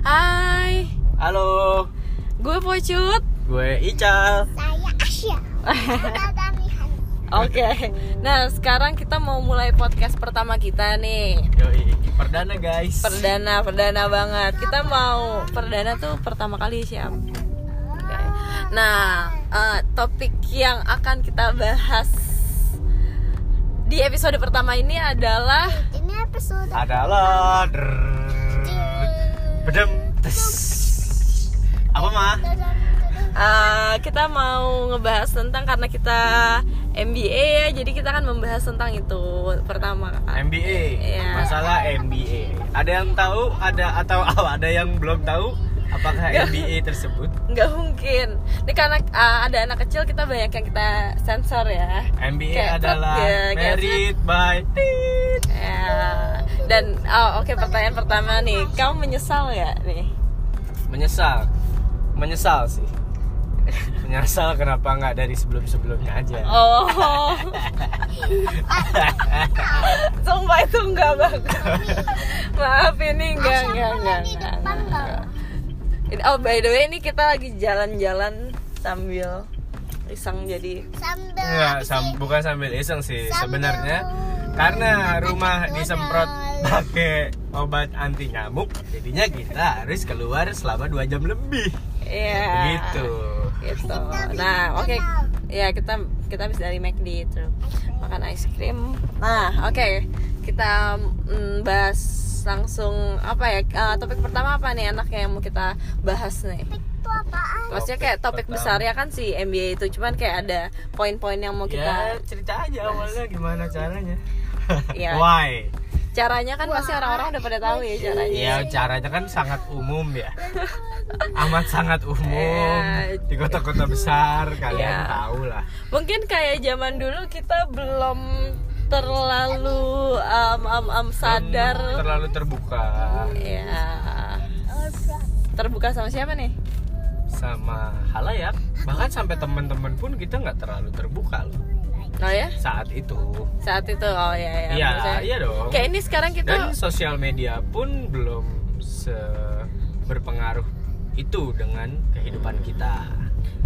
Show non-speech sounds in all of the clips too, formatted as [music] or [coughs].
Hai, Halo, gue Pocut. gue Ical. Saya Asya. Oke, nah sekarang kita mau mulai podcast pertama kita nih. Yoi, perdana guys. Perdana, perdana banget. Kita mau perdana tuh pertama kali siap. Oke. Nah, eh, topik yang akan kita bahas di episode pertama ini adalah Ini episode Adalah bedem tes. Apa mah? eh, kita mau ngebahas tentang karena kita MBA ya, jadi kita akan membahas tentang itu pertama. MBA. Iya. Masalah MBA. Ada yang tahu? Ada atau [laughs] ada yang belum tahu? Apakah MBA tersebut? nggak mungkin. Ini karena uh, ada anak kecil kita banyak yang kita sensor ya. MBA Kayak adalah ya, married by tit. ya. Dan oh, oke pertanyaan pertama nih. Kamu menyesal ya nih? Menyesal. Menyesal sih. Menyesal kenapa nggak dari sebelum-sebelumnya aja. oh. Sumpah itu enggak banget maaf ini enggak enggak enggak, oh by the way ini kita lagi jalan-jalan sambil iseng jadi Sambil Enggak, habis sam- bukan sambil iseng sih Sambil- sebenarnya. karena rumah disemprot pakai obat anti nyamuk jadinya kita harus keluar selama dua jam lebih. Iya. gitu. Gitu nah oke. Ya kita kita habis dari McD itu makan es krim nah oke kita mm, bahas langsung apa ya eh, topik pertama apa nih anaknya yang mau kita bahas nih Itu apaan? maksudnya kayak topik pertama. besar ya kan si MBA itu cuman kayak ada poin-poin yang mau ya kita cerita aja awalnya gimana caranya Iya. [laughs] why caranya kan pasti orang-orang udah pada tahu ya caranya ya caranya kan sangat umum ya amat sangat umum Ya. di kota-kota besar kalian Ya. tahu lah mungkin kayak zaman dulu kita belum terlalu um, um, um, sadar. Belum terlalu terbuka. Ya terbuka sama siapa nih? Sama halayak. Bahkan sampai teman-teman pun kita nggak terlalu terbuka loh. Oh ya? Saat itu. Saat itu oh ya ya iya maksudnya- iya dong. Kayak ini sekarang kita dan sosial media pun belum se berpengaruh itu dengan kehidupan kita.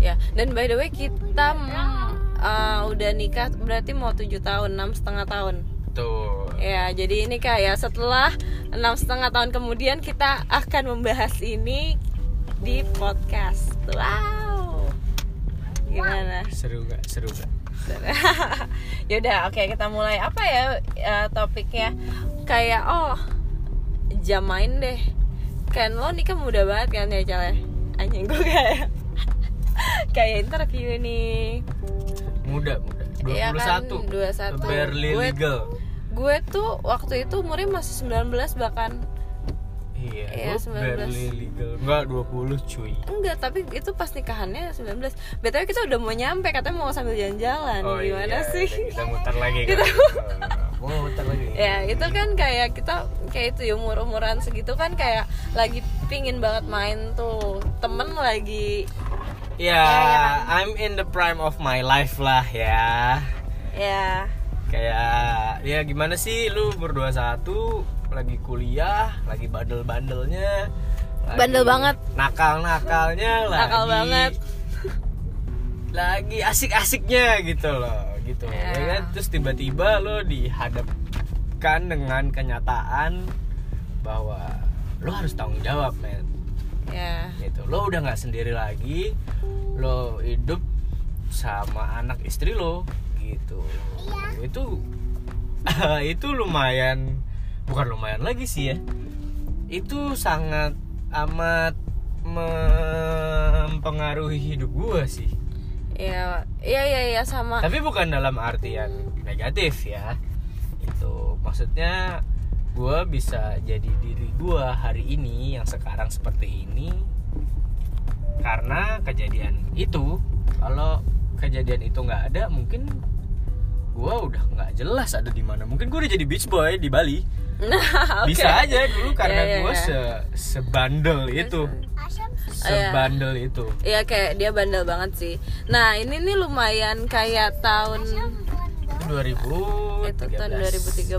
Ya dan by the way kita mm, uh, udah nikah berarti mau tujuh tahun enam setengah tahun tuh ya jadi ini kayak setelah enam setengah tahun kemudian kita akan membahas ini di podcast wow gimana seru gak seru gak [laughs] Yaudah, oke kita mulai apa ya eh, topiknya? Kayak oh jam main deh. Kan lo nikah muda banget kan ya Cal ya? Anjing gue kayak [laughs] kayak interview nih. Muda muda Iya 21 kan, 21. barely Gue- legal Gue tuh waktu itu umurnya masih 19 bahkan. iya Iya, gua 19. barely legal enggak 20 cuy Enggak, tapi itu pas nikahannya 19. BTW kita udah mau nyampe katanya mau sambil jalan-jalan. Gimana iya, sih? kita muter lagi [laughs] kan Kita- Oh, muter lagi ya itu kan kayak kita kayak itu ya umur umuran segitu kan kayak lagi pingin banget main tuh temen lagi ya ya I'm in the prime of my life lah ya ya kayak ya gimana sih lu berdua satu lagi kuliah lagi bandel-bandelnya lagi Bandel banget. nakal-nakalnya lagi Nakal banget. [laughs] lagi asik-asiknya gitu loh gitu Ya. ya kan? terus tiba-tiba lo dihadapkan dengan kenyataan bahwa lo harus tanggung jawab men ya. Gitu. Lo udah nggak sendiri lagi lo hidup sama anak istri lo gitu. Itu [laughs] itu lumayan bukan lumayan lagi sih ya. Itu sangat amat mempengaruhi hidup gua sih. Ya iya iya iya sama. Tapi bukan dalam artian negatif ya. Itu maksudnya gua bisa jadi diri gua hari ini yang sekarang seperti ini karena kejadian itu kalau kejadian itu nggak ada mungkin gua udah nggak jelas ada di mana. Mungkin gua udah jadi beach boy di Bali. Nah, [laughs] oke. bisa aja dulu karena Iya, iya, gua iya. se sebandel itu. Sebandel itu. Iya kayak dia bandel banget sih. Nah ini nih lumayan kayak tahun itu 2000 itu tahun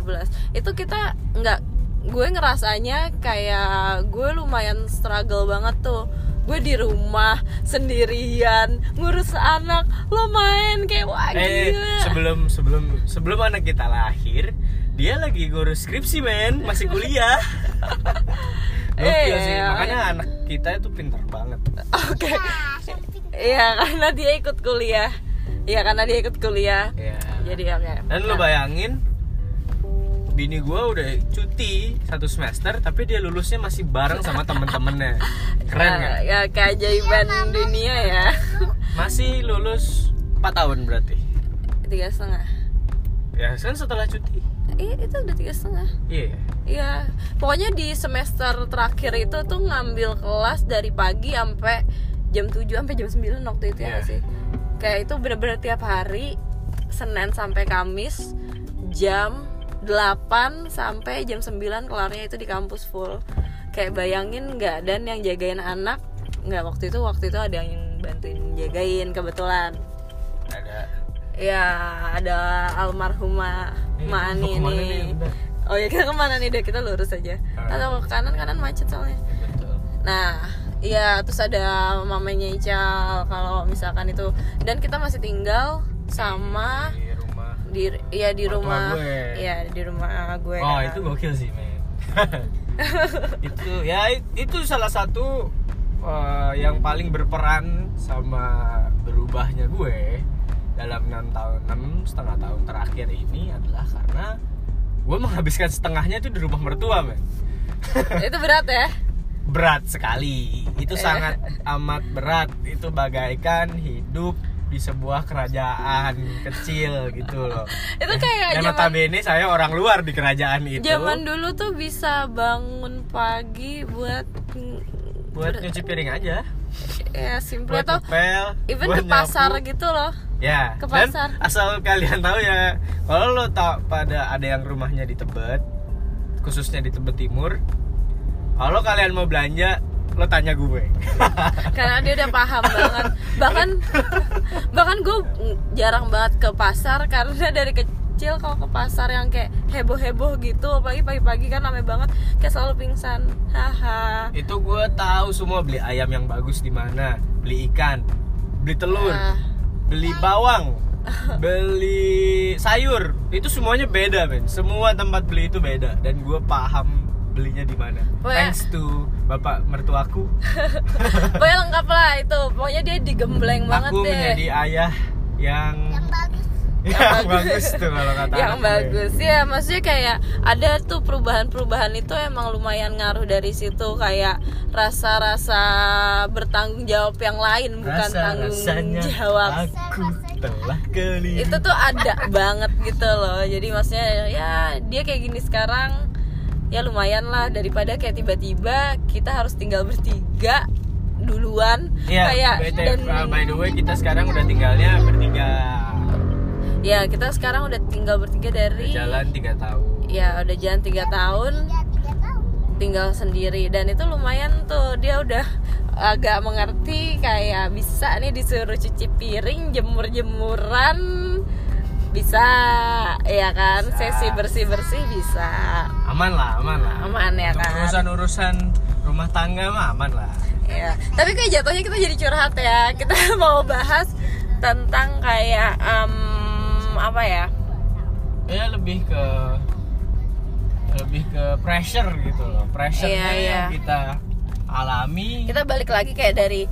2013. Itu kita nggak gue ngerasanya kayak gue lumayan struggle banget tuh. Gue di rumah sendirian ngurus anak lo main kayak wah eh gila. sebelum sebelum sebelum anak kita lahir dia lagi ngurus skripsi men. Masih kuliah. [laughs] Gokil sih. Iya. makanya anak kita itu pintar banget. Oke. Pintar. Iya karena dia ikut kuliah. Iya karena dia ikut kuliah. Ya Jadi oke dan lu bayangin bini gua udah cuti satu semester tapi dia lulusnya masih bareng sama temen-temennya. Keren ya, nggak? ya keajaiban dunia ya. Masih lulus 4 tahun berarti? Tiga setengah. Ya kan setelah cuti. Iya itu udah tiga setengah. Iya. Ya? Iya, pokoknya di semester terakhir itu tuh ngambil kelas dari pagi sampai jam 7 sampai jam 9 waktu itu ya Iya. sih. Kayak itu bener-bener tiap hari Senin sampai Kamis jam 8 sampai jam 9 kelarnya itu di kampus full. Kayak bayangin nggak dan yang jagain anak nggak waktu itu waktu itu ada yang bantuin jagain kebetulan. ada Ya ada almarhumah Eh, mau Ani [laughs] ke mana nih. Oh ya kita ke mana nih? Udah kita lurus aja. Ah. Atau ke kanan kanan macet soalnya. betul Nah, iya terus ada mamanya Ical kalau misalkan itu dan kita masih tinggal sama di rumah di ya di rumah gue. ya di rumah gue. oh kan. itu gokil sih men [laughs] itu ya it- itu salah satu uh, yang paling berperan sama berubahnya gue dalam enam tahun enam setengah tahun terakhir ini adalah karena gue menghabiskan setengahnya itu di rumah mertua men [laughs] itu berat ya. berat sekali itu Eh. sangat amat berat itu bagaikan hidup di sebuah kerajaan kecil gitu loh [laughs] Itu kayak dan zaman notabene saya orang luar di kerajaan itu zaman dulu tuh bisa bangun pagi buat buat nyuci piring aja ya simple buat atau ngepel even buat ke pasar nyapu. gitu loh. ya ke dan pasar. asal kalian tahu ya kalau lo tau pada ada yang rumahnya di Tebet khususnya di Tebet Timur kalau kalian mau belanja lo tanya gue. [laughs] Karena dia udah paham banget. Bahkan bahkan gue jarang banget ke pasar karena dari kecil kalau ke pasar yang kayak heboh heboh gitu apalagi pagi-pagi kan rame banget kayak selalu pingsan. Haha. Itu gue tahu semua beli ayam yang bagus di mana. Beli ikan beli telur Ah. beli bawang [laughs] beli sayur. Itu semuanya beda men semua tempat beli itu beda. Dan gue paham belinya di mana? Pokoknya- thanks to bapak mertuaku. [laughs] Pokoknya lengkap lah itu. Pokoknya dia digembleng banget aku deh. menjadi ayah yang Yang bagus. yang bagus tuh kalau kata yang anak gue. bagus. Ya maksudnya kayak ada tuh perubahan-perubahan itu emang lumayan ngaruh dari situ. Kayak rasa-rasa bertanggung jawab yang lain bukan tanggung Rasa-rasanya jawab. aku telah keliling itu tuh ada banget gitu loh. Jadi maksudnya ya dia kayak gini sekarang ya lumayan lah. Daripada kayak tiba-tiba kita harus tinggal bertiga duluan. Iya, kayak BT, dan uh, by the way kita sekarang udah tinggalnya bertiga. Ya kita sekarang udah tinggal bertiga dari jalan tiga tahun. ya udah jalan tiga tahun. Tiga, tiga tahun. tinggal sendiri. Dan itu lumayan tuh. Dia udah agak mengerti kayak bisa nih disuruh cuci piring jemur-jemuran bisa ya kan Bisa. sesi bersih-bersih bisa Aman lah, aman lah. Aman ya Untuk kan? Urusan-urusan rumah tangga mah aman lah. ya tapi kayak jatuhnya kita jadi curhat ya kita [laughs] mau bahas tentang kayak em, apa ya Ya lebih ke lebih ke pressure gitu loh. Pressure Iya, iya. yang kita alami. kita balik lagi kayak dari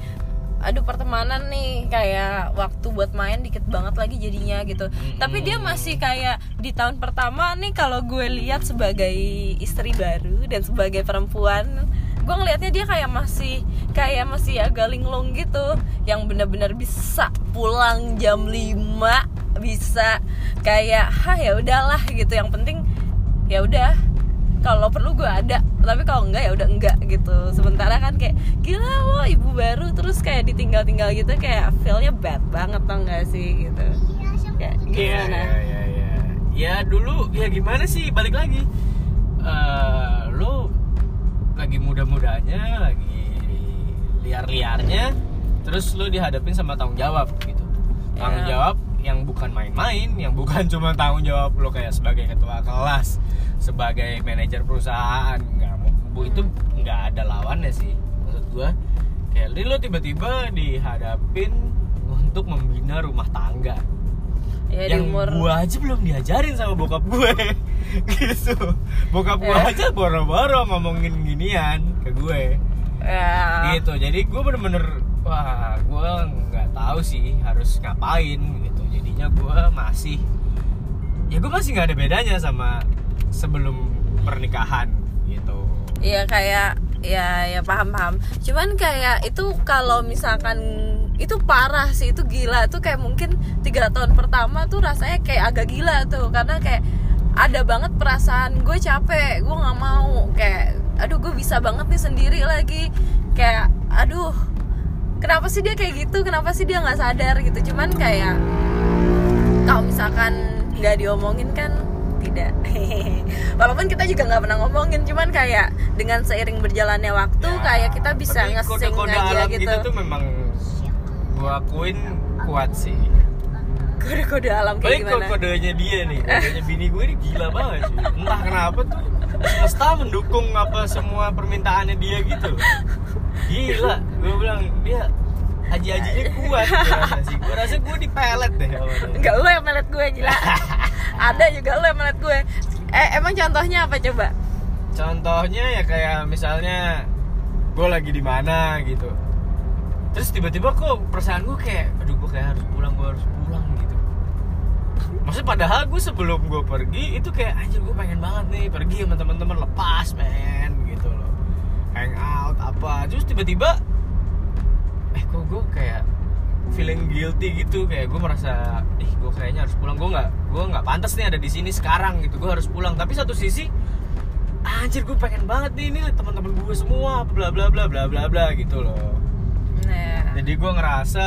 aduh pertemanan nih kayak waktu buat main dikit banget lagi jadinya gitu. Tapi dia masih kayak di tahun pertama nih kalau gue lihat sebagai istri baru dan sebagai perempuan gue ngelihatnya dia kayak masih kayak masih agak linglung gitu. Yang benar-benar bisa pulang jam 5 bisa kayak hah ya udahlah gitu. Yang penting ya udah kalau perlu gue ada tapi kalau enggak ya udah enggak gitu sementara kan kayak gila lo ibu baru terus kayak ditinggal-tinggal gitu kayak feelnya bad banget tau gak sih gitu Iya, kayak Iya, gimana iya, iya, iya. Ya dulu ya gimana sih balik lagi. Eh, lo lagi muda-mudanya, lagi liar-liarnya, terus lo dihadapin sama tanggung jawab gitu. Tanggung Iya. jawab yang bukan main-main, yang bukan [laughs] cuma tanggung jawab lo kayak sebagai ketua kelas, sebagai manajer perusahaan. Nggak mau bu itu nggak ada lawannya sih maksud gua. Kayak lo tiba-tiba dihadapin untuk membina rumah tangga. Ya yang umur gua aja belum diajarin sama bokap gue. [laughs] Gitu. Bokap gue Ya. aja boro-boro ngomongin ginian ke gue. Ya, gitu. Jadi gue bener-bener wah gue nggak tahu sih harus ngapain gitu. Jadinya gue masih ya gue masih nggak ada bedanya sama sebelum pernikahan gitu. Iya kayak ya ya paham paham. Cuman kayak itu kalau misalkan itu parah sih itu gila. Tuh kayak mungkin tiga tahun pertama tuh rasanya kayak agak gila tuh. Karena kayak ada banget perasaan gue capek gue nggak mau. Kayak aduh gue bisa banget nih sendiri lagi. Kayak aduh kenapa sih dia kayak gitu? Kenapa sih dia nggak sadar? Gitu. Cuman kayak kalau misalkan nggak diomongin kan tidak [laughs] walaupun kita juga nggak pernah ngomongin cuman kayak dengan seiring berjalannya waktu Ya, kayak kita bisa ngesing kode-kode aja alam gitu tuh memang gue akuin kuat sih kode-kode alam kayak Baik gimana kodenya dia nih, [laughs] kodenya bini gue ini gila banget sih. Entah kenapa tuh semesta mendukung apa semua permintaannya dia gitu. Gila, gue bilang dia haji-hajinya kuat gue rasa. Gue dipelet deh. Enggak lo yang melet gue gila [laughs] ada juga lo yang melet gue eh emang contohnya apa coba Contohnya ya kayak misalnya gue lagi di mana gitu. Terus tiba-tiba kok perasaan gue kayak, aduh gue kayak harus pulang, gue harus pulang gitu. Maksudnya padahal gue sebelum gue pergi itu kayak anjir gue pengen banget nih pergi sama teman-teman lepas men gitu loh. Hang out apa. Terus tiba-tiba eh kok gue kayak feeling guilty gitu kayak gue merasa ih gue kayaknya harus pulang. Gue nggak gue nggak pantas nih ada di sini sekarang gitu gue harus pulang. Tapi satu sisi anjir gue pengen banget nih ini teman-teman gue semua bla bla bla bla bla bla gitu loh. Nah jadi gue ngerasa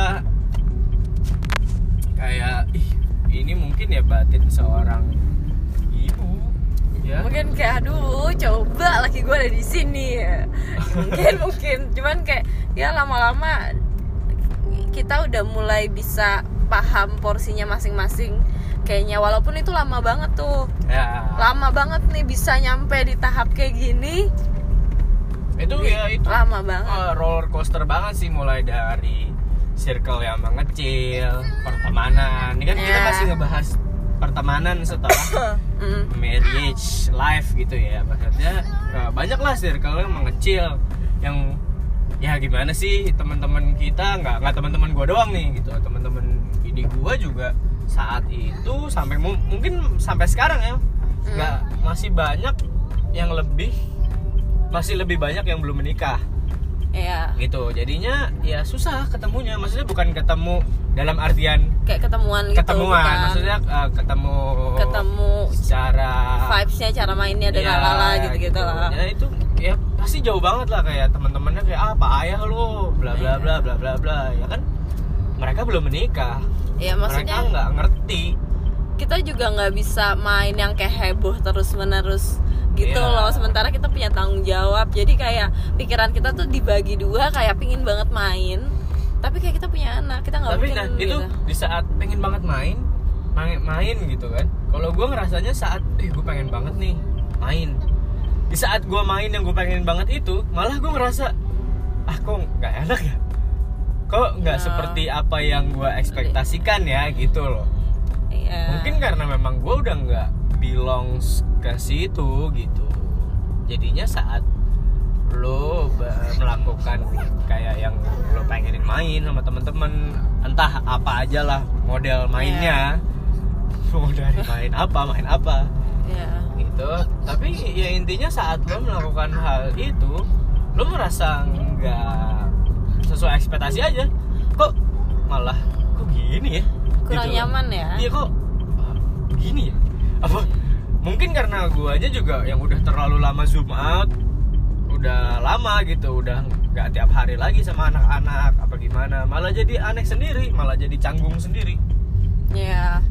kayak ih ini mungkin ya batin seorang ya. Mungkin kayak aduh coba lagi gue ada di sini. Ya. [laughs] mungkin mungkin. Cuman kayak ya lama-lama kita udah mulai bisa paham porsinya masing-masing. Kayaknya walaupun itu lama banget tuh. Ya. Lama banget nih bisa nyampe di tahap kayak gini. Itu ya itu lama banget. eh, roller coaster banget sih mulai dari circle yang mengecil pertemanan. Ini kan kita Ya. masih ngebahas pertemanan setelah [coughs] Mm. marriage life gitu ya. Maksudnya banyak lah circle yang mengecil yang ya gimana sih teman-teman kita nggak nggak teman-teman gua doang nih gitu. Teman-teman ini gua juga saat itu sampai mu- mungkin sampai sekarang ya nggak masih banyak yang lebih masih lebih banyak yang belum menikah ya gitu. Jadinya ya susah ketemunya. Maksudnya bukan ketemu dalam artian kayak ketemuan gitu ketemuan. bukan. Maksudnya eh, ketemu ketemu secara vibesnya cara mainnya dan Ya, lala gitu gitu. Lah Ya itu ya pasti jauh banget lah. Kayak teman-temannya kayak ah, apa ayah lo bla bla Iya. bla bla bla bla. Ya kan? Mereka belum menikah. Ya mereka maksudnya nggak ngerti. kita juga nggak bisa main yang kayak heboh terus menerus gitu Iya. loh sementara kita punya tanggung jawab jadi kayak pikiran kita tuh dibagi dua kayak pingin banget main tapi kayak kita punya anak kita nggak tapi mungkin nah itu gitu. di saat pengen banget main main, main gitu kan kalau gue ngerasanya saat eh gue pengen banget nih main di saat gue main yang gue pengen banget itu malah gue ngerasa ah kok nggak enak ya kok nggak Ya. seperti apa yang gue ekspektasikan ya gitu loh Iya. mungkin karena memang gue udah nggak belongs ke situ gitu. Jadinya saat lo melakukan kayak yang lo pengenin main sama temen-temen entah apa aja lah model mainnya. [laughs] Mau dari main apa main apa. Iya. gitu. Tapi ya intinya saat lo melakukan hal itu lo merasa nggak sesuai ekspektasi aja. Kok malah kok gini ya? Kurang Gitu. nyaman ya? Iya kok ah, gini ya apa mungkin karena gua aja juga yang udah terlalu lama zoom out udah lama gitu udah nggak tiap hari lagi sama anak-anak apa gimana malah jadi aneh sendiri malah jadi canggung sendiri Iya.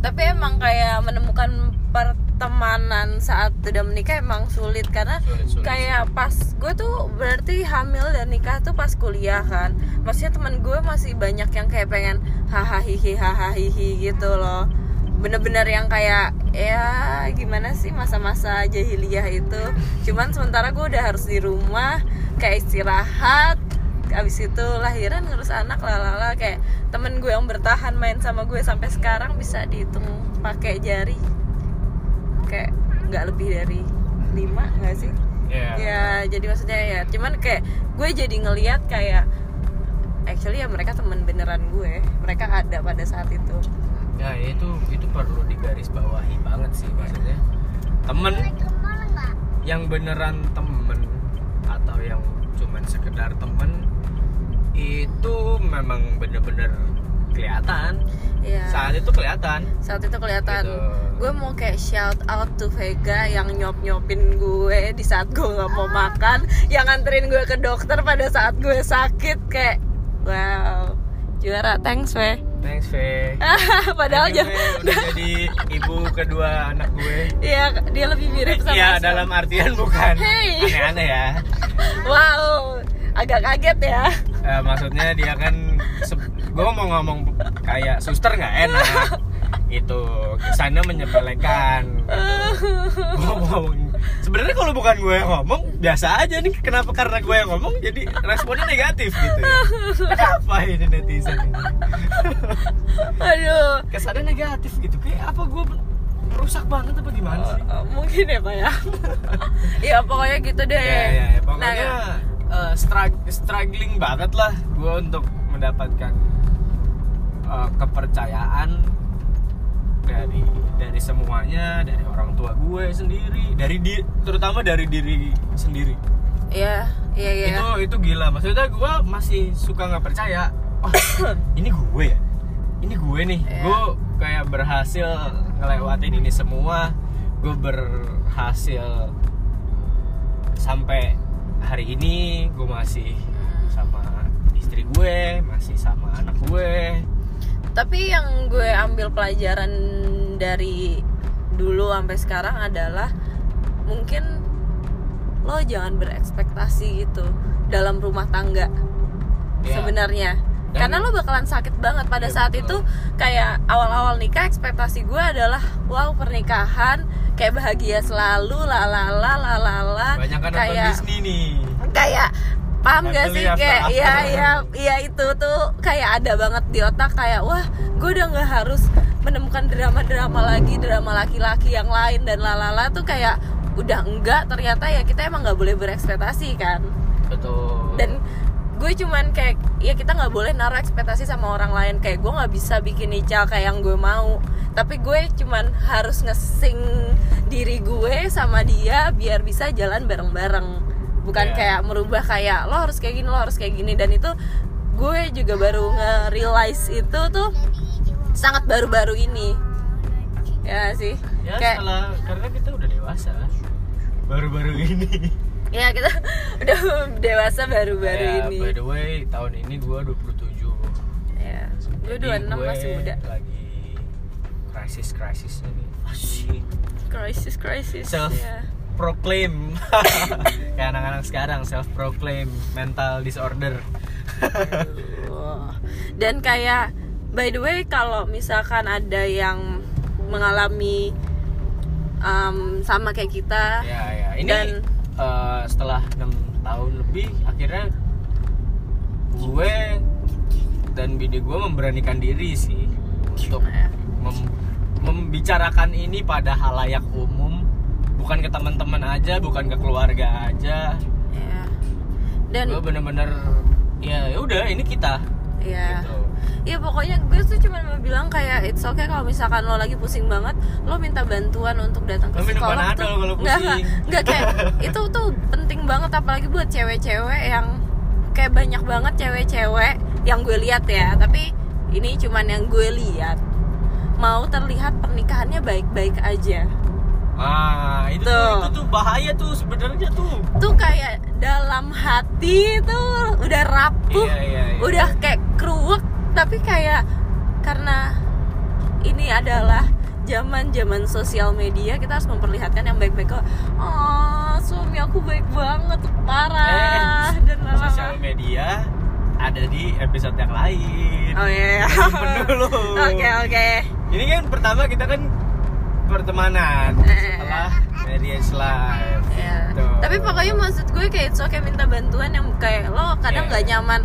Tapi emang kayak menemukan pertemanan saat udah menikah emang sulit karena Sulit, sulit, kayak pas gue tuh berarti hamil dan nikah tuh pas kuliah kan. Maksudnya teman gue masih banyak yang kayak pengen hahaha hihi hahaha hihi gitu loh. Bener-bener yang kayak ya gimana sih masa-masa jahiliyah itu. Cuman sementara gue udah harus di rumah kayak istirahat abis itu lahiran ngurus anak lalala kayak temen gue yang bertahan main sama gue sampai sekarang bisa dihitung pakai jari. Kayak nggak lebih dari lima nggak sih? Ya ya jadi maksudnya ya cuman kayak gue jadi ngeliat kayak actually ya mereka temen beneran gue mereka ada pada saat itu ya itu itu perlu digarisbawahi banget sih maksudnya. Temen yang beneran temen atau yang cuman sekedar temen itu memang bener-bener kelihatan. Ya saat itu kelihatan. Saat itu kelihatan. Gitu. gue mau kayak shout out to Vega yang nyop nyopin gue di saat gue nggak mau makan yang nganterin gue ke dokter pada saat gue sakit kayak wow. Juara thanks Ve thanks Fe. [laughs] Padahal Fe, udah jadi ibu kedua anak gue. Iya, dia lebih mirip sama Iya dalam artian bukan. Hey. aneh-aneh ya. [laughs] Wow, agak kaget ya. Eh, maksudnya dia kan gue mau ngomong kayak suster nggak enak [laughs] itu kesannya menyepelekan gitu. Ngomong sebenarnya kalau bukan gue yang ngomong biasa aja nih kenapa karena gue yang ngomong jadi responnya negatif gitu ya apa ini netizen ini Aduh. kesannya negatif gitu kayak apa gue rusak banget apa gimana sih Eh, mungkin ya pak ya. [laughs] ya pokoknya gitu deh. ya, ya, ya. pokoknya Nah, eh, strug- struggling banget lah gue untuk mendapatkan eh, kepercayaan dari dari semuanya dari orang tua gue sendiri dari di terutama dari diri sendiri. Iya, iya, iya. itu itu gila. Maksudnya gue masih suka nggak percaya oh [coughs] ini gue ya? Ini gue nih. Iya. gue kayak berhasil ngelewatin ini semua. Gue berhasil sampai hari ini gue masih sama istri gue masih sama anak gue Tapi yang gue ambil pelajaran dari dulu sampai sekarang adalah mungkin lo jangan berekspektasi gitu dalam rumah tangga Ya. sebenarnya Dan- karena lo bakalan sakit banget pada Iya, saat betul. itu kayak awal-awal nikah ekspektasi gue adalah wow pernikahan kayak bahagia selalu lalala lalala kayak Disney nih kayak paham gak sih? kayak iya [laughs] iya iya itu tuh kayak ada banget di otak kayak wah gue udah nggak harus menemukan drama-drama lagi drama laki-laki yang lain dan lalala tuh kayak udah enggak ternyata ya kita emang nggak boleh berekspektasi kan? Betul. Dan gue cuman kayak ya kita nggak boleh naruh ekspektasi sama orang lain kayak gue nggak bisa bikin Ical kayak yang gue mau. Tapi gue cuman harus ngesing diri gue sama dia biar bisa jalan bareng-bareng bukan Iya. kayak merubah kayak lo harus kayak gini lo harus kayak gini. Dan itu gue juga baru nge-realize itu tuh sangat baru-baru ini. Ya sih? Ya kayak salah karena kita udah dewasa. Baru-baru ini. Ya kita udah dewasa baru-baru Ya, ini. by the way tahun ini gua 27 ya gue Jadi 26 gue masih muda. lagi krisis krisisnya nih. Asyik crisis crisis self ya. Proclaim [laughs] kayak anak-anak sekarang self proclaim mental disorder. Dan kayak by the way kalau misalkan ada yang mengalami um, sama kayak kita ya ya. Ini Dan- eh, setelah enam tahun lebih akhirnya gue dan bini gue memberanikan diri sih untuk mem- membicarakan ini pada halayak umum bukan ke teman-teman aja bukan ke keluarga aja. Ya. dan gue bener-bener ya ya udah ini kita. Ya gitu. Ya pokoknya gue tuh cuma mau bilang kayak it's okay kalau misalkan lo lagi pusing banget lo minta bantuan untuk datang ke psikolog tuh. nggak nggak kayak [laughs] itu tuh penting banget apalagi buat cewek-cewek yang kayak banyak banget cewek-cewek yang gue lihat ya. Tapi ini cuman yang gue lihat. Mau terlihat pernikahannya baik-baik aja ah itu Tuh. itu tuh bahaya tuh sebenarnya tuh. Tuh kayak dalam hati tuh udah rapuh Iya, iya, iya. udah kayak keruwek tapi kayak karena ini adalah zaman zaman sosial media kita harus memperlihatkan yang baik-baik kok. Oh suami aku baik banget parah Eh, dan sosial media ada di episode yang lain. Oh iya dulu. [laughs] Oke oke. Ini kan pertama kita kan pertemanan setelah marriage life. Gitu. Tapi pokoknya maksud gue kayak it's okay minta bantuan yang kayak lo kadang Iya. nggak nyaman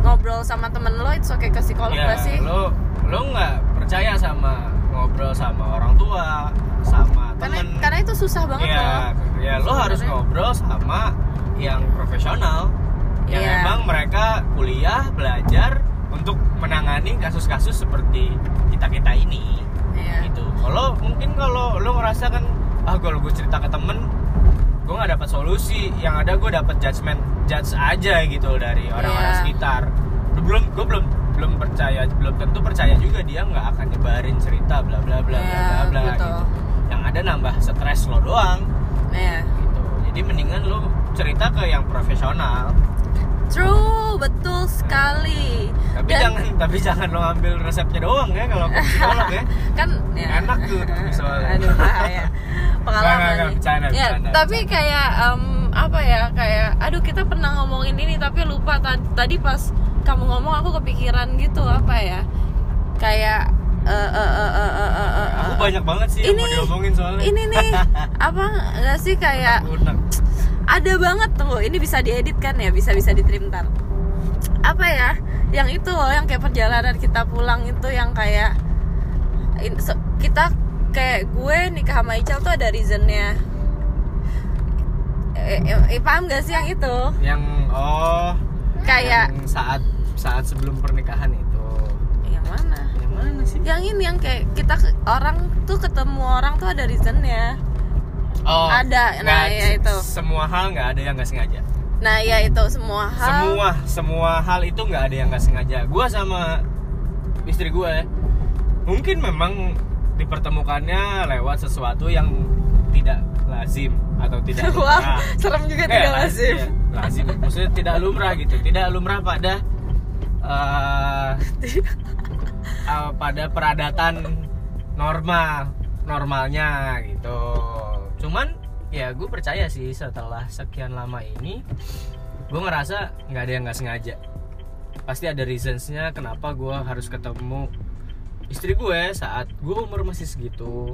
ngobrol sama temen lo it's okay ke psikolog gak sih? lo lo nggak percaya sama ngobrol sama orang tua sama Karena temen karena itu susah banget ya, loh. ya lo harus ngobrol sama yang profesional yang Iya. emang mereka kuliah belajar untuk menangani kasus-kasus seperti kita kita ini Iya. gitu kalau mungkin kalau lo ngerasa kan ah kalau gue cerita ke temen gue nggak dapat solusi yang ada gue dapat judgement judge aja gitu dari orang-orang Iya. sekitar belum gue belum belum percaya belum tentu percaya juga dia nggak akan nyebarin cerita bla bla bla bla Iya, bla bla betul. gitu yang ada nambah stres lo doang Iya. gitu jadi mendingan lo cerita ke yang profesional True, betul sekali. tapi Dan- jangan tapi jangan lo ambil resepnya doang ya kalau ke psikolog ya [laughs] kan ya. Enak tuh soalnya. [laughs] Aduh bahaya. [laughs] Pengalaman nggak, nggak, nih. bercanda, ya, bercanda, tapi bercanda. kayak em, apa ya kayak aduh kita pernah ngomongin ini tapi lupa tadi, pas kamu ngomong aku kepikiran gitu apa ya kayak eh, eh, eh, eh, eh, eh, eh, aku banyak banget sih yang mau Ini- diomongin soalnya ini nih apa nggak sih kayak. Ada banget tuh ini bisa diedit kan ya? Bisa bisa ditrim ntar. Apa ya? Yang itu loh yang kayak perjalanan kita pulang itu yang kayak in- kita kayak gue nikah sama Ical tuh ada reasonnya. Eh, eh, eh, paham gak sih yang itu? Yang oh kayak yang saat saat sebelum pernikahan itu. Yang mana? Yang mana sih? Yang ini yang kayak kita orang tuh ketemu orang tuh ada reasonnya oh Ada, nah, nggak, ya itu. semua hal nggak ada yang nggak sengaja? Nah ya itu semua hal. Semua semua hal itu nggak ada yang nggak sengaja. Gue sama istri gue mungkin memang dipertemukannya lewat sesuatu yang tidak lazim atau tidak [laughs] Wah, lumrah. serem juga Eh, tidak laz- lazim. iya, lazim. Maksudnya tidak lumrah gitu. Tidak lumrah pada eh, eh, pada peradatan normal normalnya gitu cuman ya gue percaya sih setelah sekian lama ini gue ngerasa nggak ada yang nggak sengaja. Pasti ada reasonsnya kenapa gue harus ketemu istri gue saat gue umur masih segitu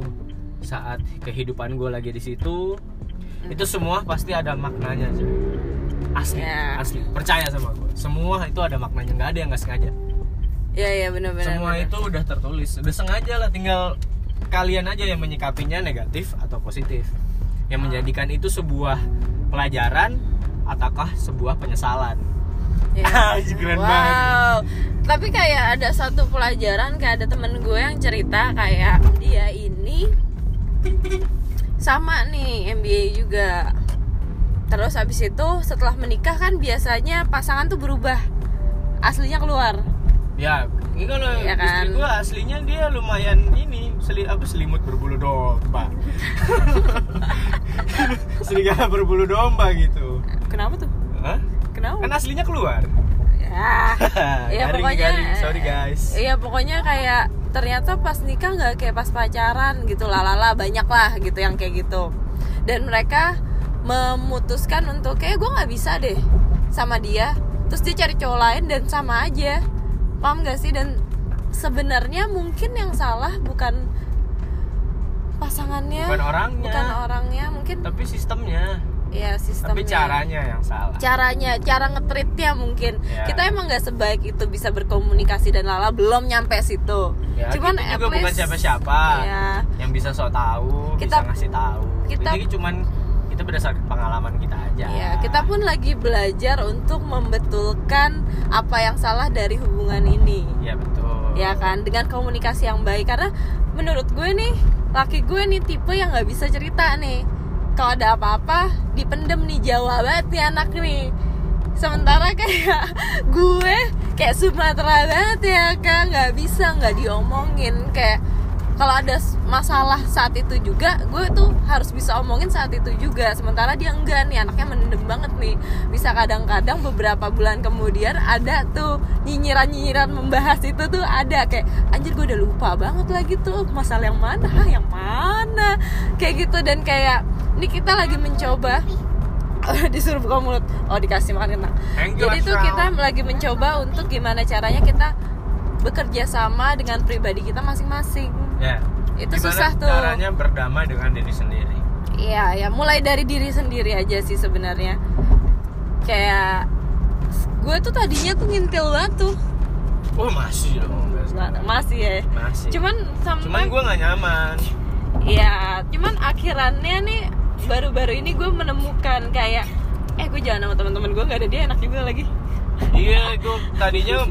saat kehidupan gue lagi di situ. Itu semua pasti ada maknanya cuy asli Ya. asli. Percaya sama gue semua itu ada maknanya. Nggak ada yang nggak sengaja. Ya ya benar-benar semua benar. itu udah tertulis. Udah sengaja lah tinggal kalian aja yang menyikapinya negatif atau positif yang menjadikan itu sebuah pelajaran ataukah sebuah penyesalan Ya. [laughs] Keren wow. banget. Tapi kayak ada satu pelajaran kayak ada temen gue yang cerita kayak dia ini sama nih MBA juga. Terus habis itu setelah menikah kan biasanya pasangan tuh berubah. Aslinya keluar. ya ini kalau Iya kan? istri gue aslinya dia lumayan ini seli apa selimut berbulu domba [laughs] serigala berbulu domba gitu Kenapa tuh? Hah? Kenapa? kan aslinya keluar Ya. [laughs] ya Garing, pokoknya garing. sorry guys Iya pokoknya kayak ternyata pas nikah nggak kayak pas pacaran gitu lalala banyak lah gitu yang kayak gitu dan mereka memutuskan untuk kayak gue nggak bisa deh sama dia terus dia cari cowok lain dan sama aja paham gak sih dan sebenarnya mungkin yang salah bukan pasangannya bukan orangnya. bukan orangnya mungkin tapi sistemnya. Ya sistemnya. Tapi caranya yang salah. Caranya cara ngetritnya mungkin. Ya. kita emang nggak sebaik itu bisa berkomunikasi dan lala belum nyampe situ. Ya, cuman kita juga bukan least- siapa-siapa ya yang bisa sok tahu Kita- bisa ngasih tahu. kita- jadi cuman itu berdasarkan pengalaman kita aja. Ya kita pun lagi belajar untuk membetulkan apa yang salah dari hubungan ini. Ya betul ya kan dengan komunikasi yang baik. Karena menurut gue nih laki gue nih tipe yang nggak bisa cerita nih. Kalau ada apa-apa dipendem nih Jawa banget nih anak nih. Sementara kayak gue kayak Sumatera banget ya kan nggak bisa nggak diomongin. Kayak kalau ada masalah saat itu juga gue tuh harus bisa omongin saat itu juga. Sementara dia enggak nih anaknya mendem banget nih. Bisa kadang-kadang beberapa bulan kemudian ada tuh nyinyiran-nyinyiran membahas itu tuh ada. Kayak anjir gue udah lupa banget lagi tuh masalah yang mana Hah, yang mana? Kayak gitu. Dan kayak ini kita lagi mencoba. [laughs] Disuruh buka mulut. Oh dikasih makan kentang. You, jadi tuh kita lagi mencoba untuk gimana caranya kita bekerja sama dengan pribadi kita masing-masing ya itu Gimana susah tuh caranya berdamai dengan diri sendiri Iya, ya mulai dari diri sendiri aja sih sebenarnya. Kayak gue tuh tadinya tuh ngintil banget tuh. oh masih dong sekarang. Masih ya. masih Cuman sampai cuman gue nggak nyaman Iya, cuman akhirannya nih baru-baru ini gue menemukan kayak eh gue jalan sama teman-teman gue nggak ada dia enak juga lagi. iya gue tadinya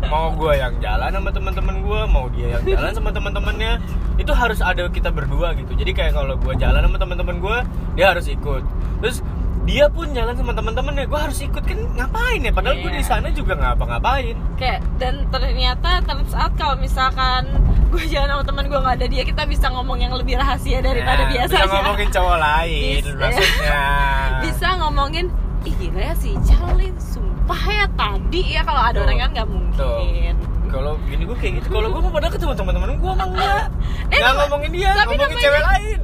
mau gue yang jalan sama teman-teman gue mau dia yang jalan sama teman-temannya itu harus ada kita berdua gitu jadi kayak kalau gue jalan sama teman-teman gue dia harus ikut terus dia pun jalan sama teman-temannya gue harus ikut kan ngapain ya padahal gue Iya. di sana juga ngapa-ngapain Kayak dan ternyata out kalau misalkan gue jalan sama teman gue nggak ada dia kita bisa ngomong yang lebih rahasia daripada Ya, biasanya. bisa ngomongin cowok lain Bisa. maksudnya [laughs] bisa ngomongin ih gila ya si Charlie sumpah ya tadi ya kalau ada Tuh. orang kan nggak mungkin. Kalau gini gue kayak gitu kalau gue mau padahal ketemu teman-teman gue emang enggak. [laughs] Eh, nggak ngomongin dia tapi ngomongin namanya- cewek lain.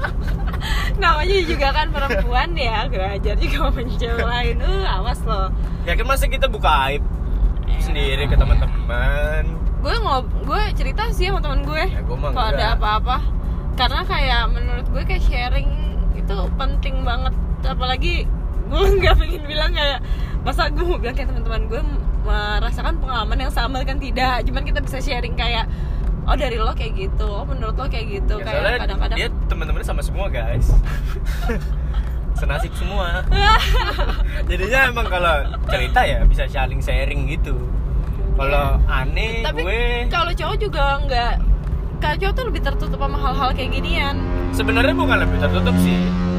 [laughs] Namanya juga kan perempuan ya gue ajar juga sama cewek lain. Uh awas loh. Ya kan masa kita buka aib sendiri ke teman-teman. Gue ngob gue cerita sih sama temen gue Ya, gue kalau ada apa-apa. Karena kayak menurut gue kayak sharing itu penting banget. Apalagi gue [laughs] nggak pengen bilang kayak masa gue mau bilang kayak teman-teman gue merasakan pengalaman yang sama kan? Tidak. Cuman kita bisa sharing kayak oh dari lo kayak gitu. Oh menurut lo kayak gitu. Ya, kayak kadang-kadang dia teman-temannya sama semua guys. [laughs] Senasib semua. [laughs] Jadinya emang kalau cerita ya bisa saling sharing gitu. Kalau aneh tapi gue kalau cowok juga nggak. Kalau cowok tuh lebih tertutup sama hal-hal kayak ginian. Sebenarnya bukan lebih tertutup sih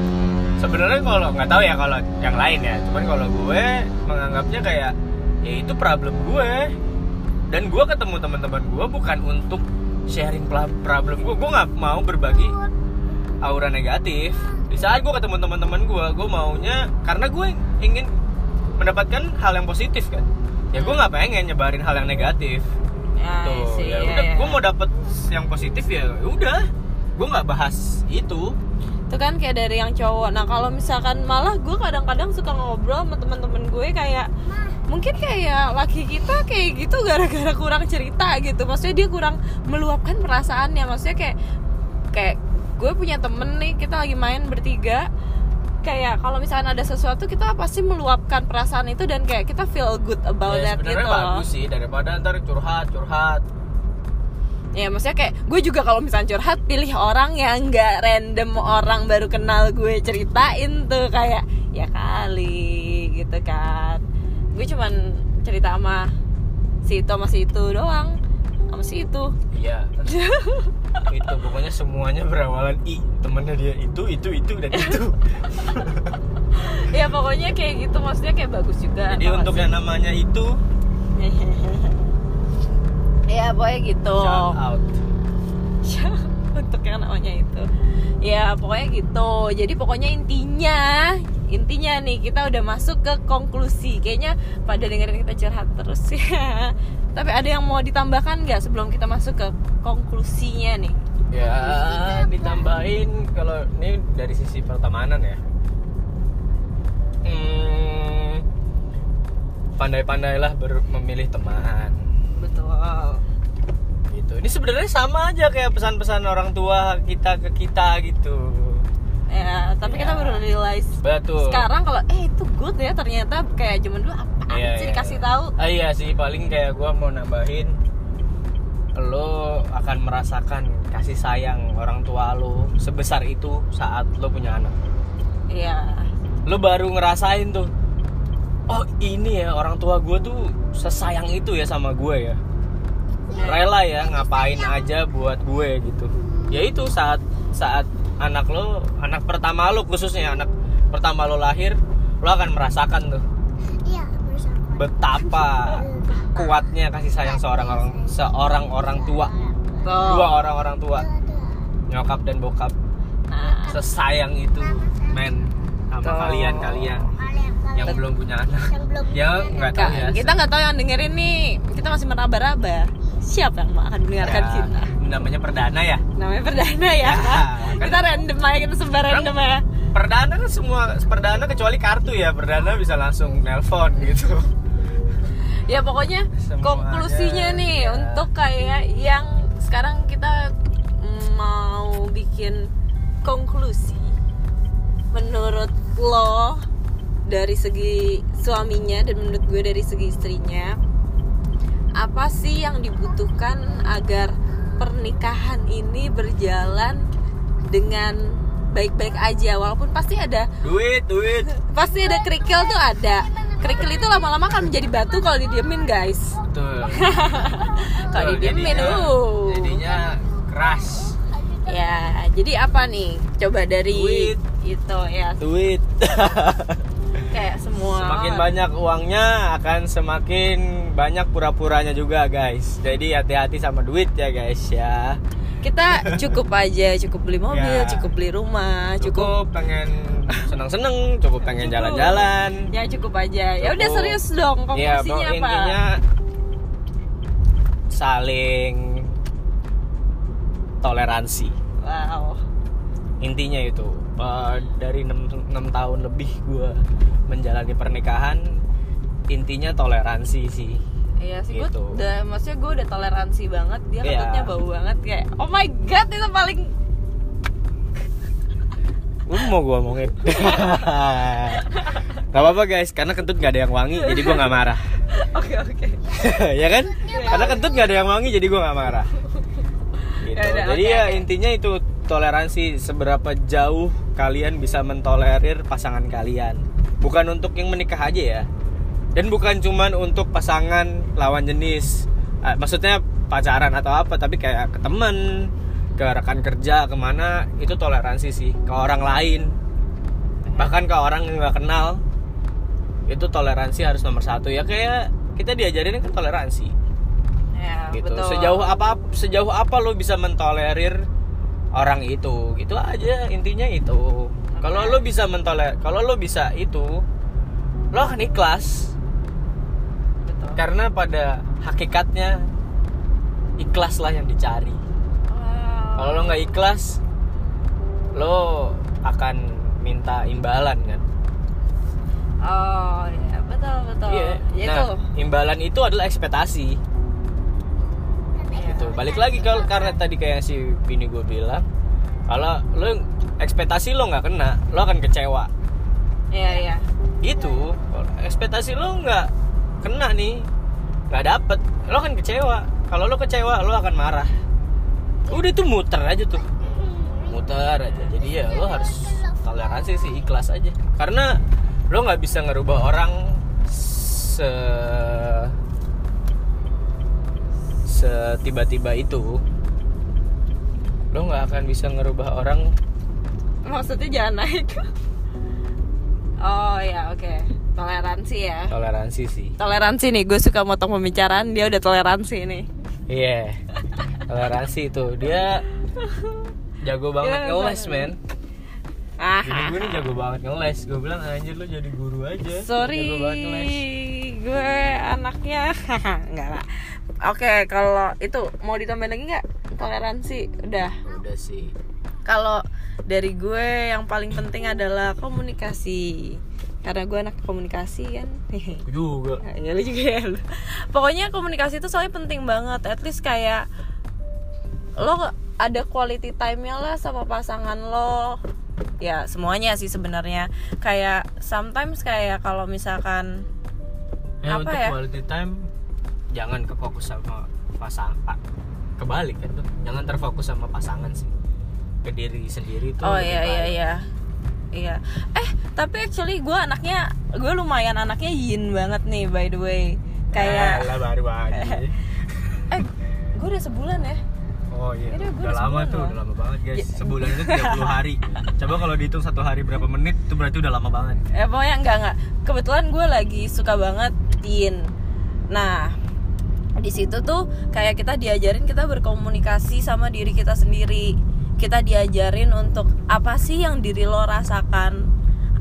sebenarnya kalau nggak tahu ya kalau yang lain ya. Cuman kalau gue menganggapnya kayak ya itu problem gue. Dan gue ketemu teman-teman gue bukan untuk sharing problem gue. Gue nggak mau berbagi aura negatif. Di saat gue ketemu teman-teman gue gue maunya karena gue ingin mendapatkan hal yang positif kan. Ya gue nggak pengen nyebarin hal yang negatif. Ya, tuh sih, ya ya, udah ya. gue mau dapet yang positif ya udah. Gue nggak bahas itu itu kan kayak dari yang cowok. Nah kalau misalkan malah gue kadang-kadang suka ngobrol sama teman-teman gue kayak mungkin kayak laki kita kayak gitu gara-gara kurang cerita gitu. Maksudnya dia kurang meluapkan perasaannya maksudnya kayak kayak gue punya temen nih kita lagi main bertiga. Kayak kalau misalkan ada sesuatu kita pasti meluapkan perasaan itu dan kayak kita feel good about ya, that gitu bagus sih daripada ntar curhat curhat ya maksudnya kayak gue juga kalau misalnya curhat pilih orang yang nggak random orang baru kenal gue ceritain tuh kayak ya kali gitu kan. Gue cuman cerita sama si itu sama si itu doang sama si itu. Iya. [laughs] Itu pokoknya semuanya berawalan i temennya dia itu itu itu dan itu. [laughs] Ya pokoknya kayak gitu maksudnya kayak bagus juga jadi untuk yang namanya itu? [laughs] ya pokoknya gitu. Shout out. [laughs] Untuk yang namanya itu. Ya pokoknya gitu. Jadi pokoknya intinya intinya nih kita udah masuk ke konklusi. Kayaknya pada dengerin kita curhat terus. Ya [laughs] tapi ada yang mau ditambahkan nggak sebelum kita masuk ke konklusinya nih? Ya ditambahin kalau ini dari sisi pertemanan ya. Hmm, pandai-pandailah ber- memilih teman gitu. Ini sebenarnya sama aja kayak pesan-pesan orang tua kita ke kita gitu. Ya tapi kita Ya. baru realize. Betul. Sekarang kalau eh itu good ya ternyata kayak zaman dulu apa Iya, sih iya. dikasih tahu? Ah, iya sih paling kayak gua mau nambahin lo akan merasakan kasih sayang orang tua lo sebesar itu saat lo punya anak. Iya. Lo baru ngerasain tuh oh ini ya orang tua gue tuh sesayang itu ya sama gue ya rela ya ngapain aja buat gue gitu. Ya itu saat saat anak lo anak pertama lo khususnya anak pertama lo lahir lo akan merasakan tuh. Iya, betapa kuatnya kasih sayang seorang orang seorang orang tua. Dua orang orang tua. Nyokap dan bokap. Nah. Sesayang itu men sama kalian kalian. Yang belum punya anak. Yang belum ya nggak tahu ya. Kita nggak tahu yang dengerin nih. Kita masih meraba-raba siapa yang akan mendengarkan Ya, kita namanya perdana ya? Namanya perdana ya, Ya, kan. kita random aja kita sebar random ya perdana kan semua perdana kecuali kartu ya. Perdana bisa langsung nelpon gitu. Ya pokoknya Semuanya, konklusinya nih ya. untuk kayak yang sekarang kita mau bikin konklusi. Menurut lo dari segi suaminya dan menurut gue dari segi istrinya apa sih yang dibutuhkan agar pernikahan ini berjalan dengan baik-baik aja? Walaupun pasti ada duit duit. [laughs] Pasti ada kerikil tuh ada. Kerikil itu lama-lama akan menjadi batu kalau didiemin guys. Betul. [laughs] Kalau didiemin jadinya- uh. jadinya keras. Ya jadi apa nih? Coba dari Duit. itu ya. Duit [laughs] kayak semua. Semakin banyak uangnya akan semakin banyak pura-puranya juga guys. Jadi hati-hati sama duit ya guys ya. Kita cukup aja cukup beli mobil Ya. cukup beli rumah cukup, cukup pengen seneng-seneng cukup pengen jalan-jalan. Ya cukup aja. Ya udah serius dong konklusinya pokok apa intinya saling toleransi. Wow. Intinya itu eh, dari enam enam tahun lebih gue menjalani pernikahan intinya toleransi sih Iya sih, gue Gitu. udah, maksudnya gue udah toleransi banget Dia Iya. kentutnya bau banget kayak Oh my god, itu paling [laughs] Lu mau gue omongin [laughs] Gak apa-apa guys, karena kentut gak ada yang wangi Jadi gue gak marah [laughs] Oke oke Ya kan? Karena kentut gak ada yang wangi Jadi gue gak marah gitu. Ya udah, Jadi oke, ya oke. intinya itu Toleransi Seberapa jauh kalian bisa mentolerir pasangan kalian. Bukan untuk yang menikah aja ya. Dan bukan cuman untuk pasangan lawan jenis. Maksudnya pacaran atau apa Tapi kayak ke temen Ke rekan kerja ke mana Itu toleransi sih. Ke orang lain. Bahkan ke orang yang nggak kenal itu toleransi harus nomor satu. Ya kayak kita diajarin kan toleransi. Ya gitu. betul. Sejauh apa sejauh apa lo bisa mentolerir orang itu. Gitu aja intinya itu. Kalau lo bisa mentoler kalau lo bisa itu lo akan ikhlas. Betul. Karena pada hakikatnya ikhlas lah yang dicari. Wow. kalau lo nggak ikhlas lo akan minta imbalan kan? Oh ya betul betul. Iya. Ya Nah, itu imbalan itu adalah ekspektasi. Gitu. Balik lagi kalau karena tadi kayak si Vini gue bilang, kalau lo ekspektasi lo nggak kena, lo akan kecewa. Iya iya. Kalau ekspektasi lo nggak kena nih, nggak dapet, lo akan kecewa. Kalau lo kecewa, lo akan marah. Udah itu muter aja tuh, muter aja. Jadi ya lo harus toleransi sih, ikhlas aja. Karena lo nggak bisa ngerubah orang se setiba-tiba itu lo nggak akan bisa ngerubah orang. Maksudnya jangan naik. [laughs] Oh ya oke. Toleransi ya. Toleransi sih. Toleransi nih gue suka motong pembicaraan Dia udah toleransi nih. Iya. Toleransi itu. Dia jago banget Iya, ngeles bener. men. Ah, Bini gue nih jago banget ngeles. Gue bilang anjir lo jadi guru aja. Sorry, gue anaknya. [laughs] Enggak lah. Oke, kalau itu mau ditambahin lagi nggak toleransi? Udah. udah sih Kalau dari gue yang paling penting adalah komunikasi. Karena gue anak komunikasi kan. [laughs] Gue juga Ya lu juga ya. lu. Pokoknya komunikasi itu soalnya penting banget. At least kayak lo ada quality time-nya lah sama pasangan lo. Ya semuanya sih sebenarnya. Kayak sometimes kayak kalau misalkan ya, Apa untuk ya? quality time jangan kefokus sama pasangan kebalik kan tuh jangan terfokus sama pasangan sih ke diri sendiri tuh Oh iya iya iya. Iya. Eh, tapi actually gue anaknya gue lumayan anaknya yin banget nih by the way. Kayak Alah, baru [laughs] aja eh gue udah sebulan ya. Oh iya, Yaudah, udah udah lama tuh, loh. udah lama banget guys. Ya. Sebulan itu 30 hari. [laughs] Coba kalau dihitung satu hari berapa menit, itu berarti udah lama banget. Ya pokoknya enggak enggak. Kebetulan gue lagi suka banget yin. Nah, di situ tuh kayak kita diajarin kita berkomunikasi sama diri kita sendiri. Kita diajarin untuk apa sih yang diri lo rasakan?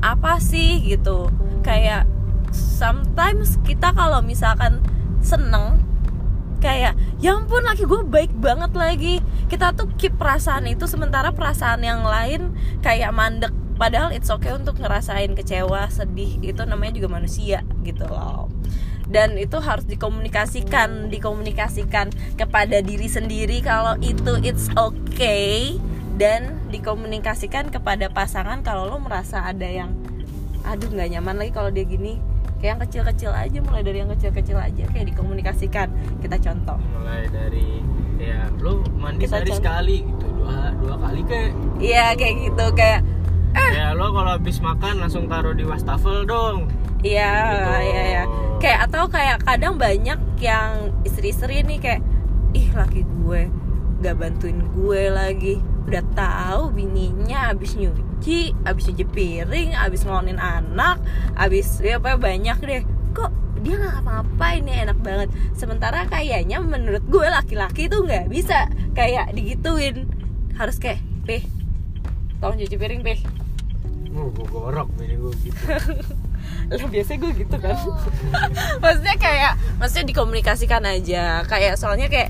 Apa sih gitu? Kayak sometimes kita kalau misalkan seneng kayak ya ampun laki gue baik banget lagi kita tuh keep perasaan itu sementara perasaan yang lain kayak mandek padahal it's okay untuk ngerasain kecewa sedih itu namanya juga manusia gitu loh dan itu harus dikomunikasikan dikomunikasikan kepada diri sendiri kalau itu it's okay. Dan dikomunikasikan kepada pasangan kalau lo merasa ada yang aduh nggak nyaman lagi kalau dia gini. Kayak yang kecil-kecil aja mulai dari yang kecil-kecil aja kayak dikomunikasikan. Kita contoh. Mulai dari ya lu mandi Kita sehari contoh. sekali gitu dua dua kali kayak iya kayak gitu kayak ya lo kalau habis makan langsung taruh di wastafel dong Iya, Gitu. iya, iya. Kayak atau kayak kadang banyak yang istri-istri nih kayak ih laki gue gak bantuin gue lagi. Udah tahu bininya abis nyuci, abis cuci piring, abis ngelonin anak, abis ya apa banyak deh. Kok dia nggak ngapa-ngapain nih enak banget. Sementara kayaknya menurut gue laki-laki tuh nggak bisa kayak digituin. Harus kayak, "Peh, tolong cuci piring, Peh." Oh gue gorok bini gue gitu. [laughs] Lah biasanya gue gitu kan. [laughs] Maksudnya kayak maksudnya dikomunikasikan aja. Kayak soalnya kayak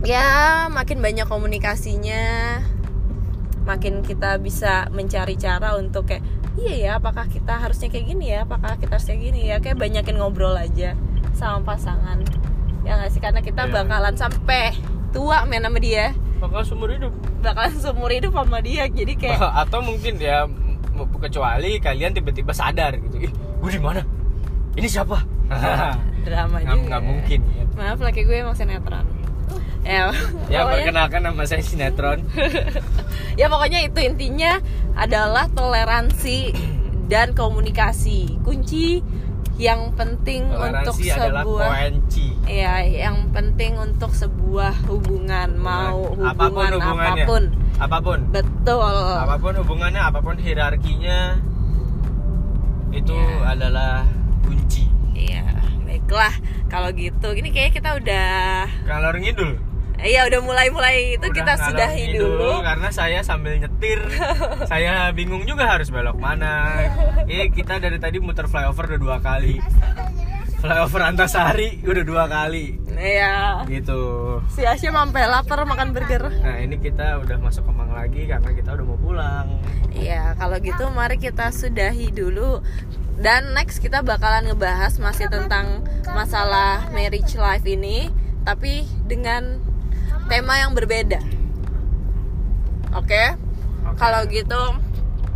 ya makin banyak komunikasinya makin kita bisa mencari cara untuk kayak iya ya apakah kita harusnya kayak gini ya? Apakah kita harus kayak gini ya? Kayak banyakin ngobrol aja sama pasangan. Ya nggak sih? Karena kita Iya. bakalan sampai tua main sama dia bakal seumur hidup. Bakalan seumur hidup sama dia jadi kayak [laughs] atau mungkin ya kecuali kalian tiba-tiba sadar gitu ih gue di mana? Ini siapa? [laughs] Drama juga nggak mungkin ya. maaf laki gue emang sinetron. Ya [laughs] ya pokoknya, perkenalkan nama saya sinetron. Ya pokoknya itu intinya adalah toleransi dan komunikasi. Kunci yang penting untuk toleransi adalah sebuah kunci ya yang penting untuk sebuah hubungan mau apa pun hubungan hubungannya. apa pun. Apa pun. Betul. Apa pun hubungannya apa pun hierarkinya itu Ya. adalah kunci. Iya baiklah. Kalau gitu ini kayak kita udah kalau ngidul iya udah mulai-mulai itu Udah kita sudahi ngidul, dulu. karena saya sambil nyetir. [laughs] Saya bingung juga harus belok mana. [laughs] Ini kita dari tadi muter flyover udah dua kali. Flyover Antasari udah dua kali. Iya. Gitu. Si Asia sampai lapar makan burger. Nah ini kita udah masuk kemang lagi karena kita udah mau pulang. Iya, kalau gitu mari kita sudahi dulu. Dan next kita bakalan ngebahas masih tentang masalah marriage life ini tapi dengan tema yang berbeda. Oke? Oke. Kalau gitu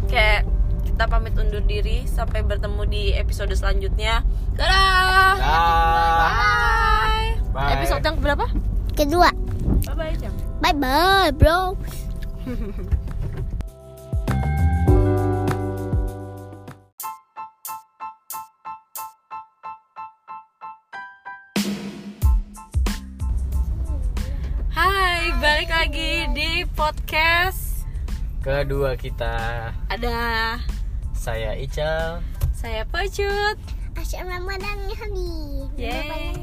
kayak kita pamit undur diri sampai bertemu di episode selanjutnya. Dadah. Dah. Bye. Bye. Episode yang berapa? Kedua. Bye bye jam. Bye bye, bro. [laughs] balik lagi di podcast. kedua kita Ada saya Ical saya Pecut. Asyik Ramadan nih. Yeay.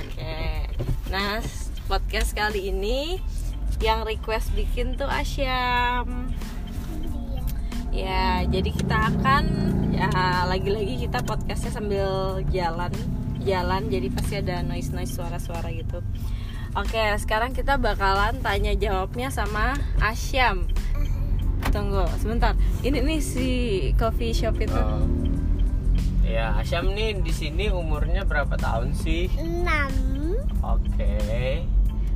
Oke. Nah, podcast kali ini yang request bikin tuh Asyam. Ya, jadi kita akan ya lagi-lagi kita podcastnya sambil jalan, jalan. Jadi pasti ada noise noise suara-suara gitu. Oke, sekarang kita bakalan tanya jawabnya sama Asyam. Tunggu sebentar. Ini nih si coffee shop itu. Oh. ya Asyam nih di sini umurnya berapa tahun sih Enam. oke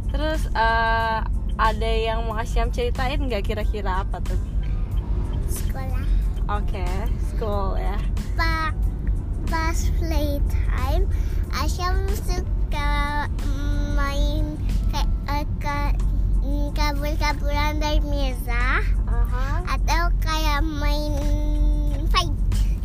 Terus eh, ada yang mau Asyam ceritain nggak kira-kira apa tuh? Sekolah. Oke, school ya. Pak pas playtime Asyam suka main kayak eh, ka- mm, kabur-kaburan dari meja atau kayak main fight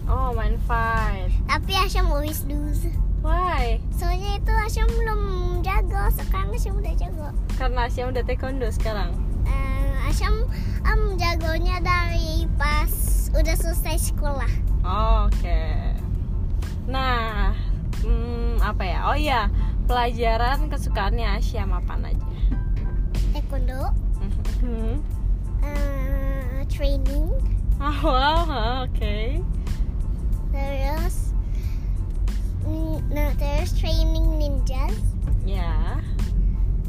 Oh, main fight. tapi Asyam always lose Why? soalnya itu Asyam belum jago sekarang Asyam udah jago Karena Asyam udah taekwondo sekarang. Eh, Asyam em, jagonya dari pas udah selesai sekolah Oh, Oke. Nah, hmm, apa ya? Oh iya, pelajaran kesukaannya Asyam apa aja? taekwondo Hmm. eh, training [laughs] Oh, wow, oke. terus mm, nah terus training ninjas Ya.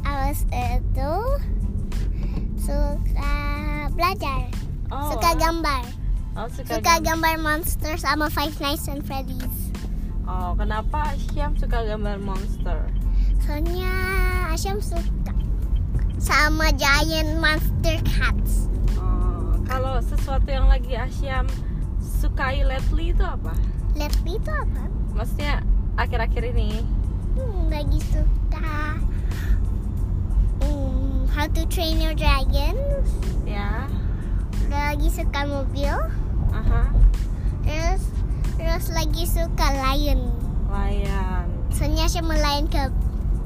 Awas itu suka belajar Oh, suka wow. gambar Oh, suka, suka gam- gambar monster sama Five Nights and Freddy's Oh, kenapa Syam suka gambar monster? Soalnya Asyam suka sama giant monster cats. Oh, kalau sesuatu yang lagi Asyam sukai lately itu apa? Lately itu apa? Maksudnya akhir-akhir ini? Hmm, lagi suka hmm, How to Train Your Dragon. Ya. Lagi suka mobil. Aha. Terus terus lagi suka lion. Layan. Soalnya mau lion ke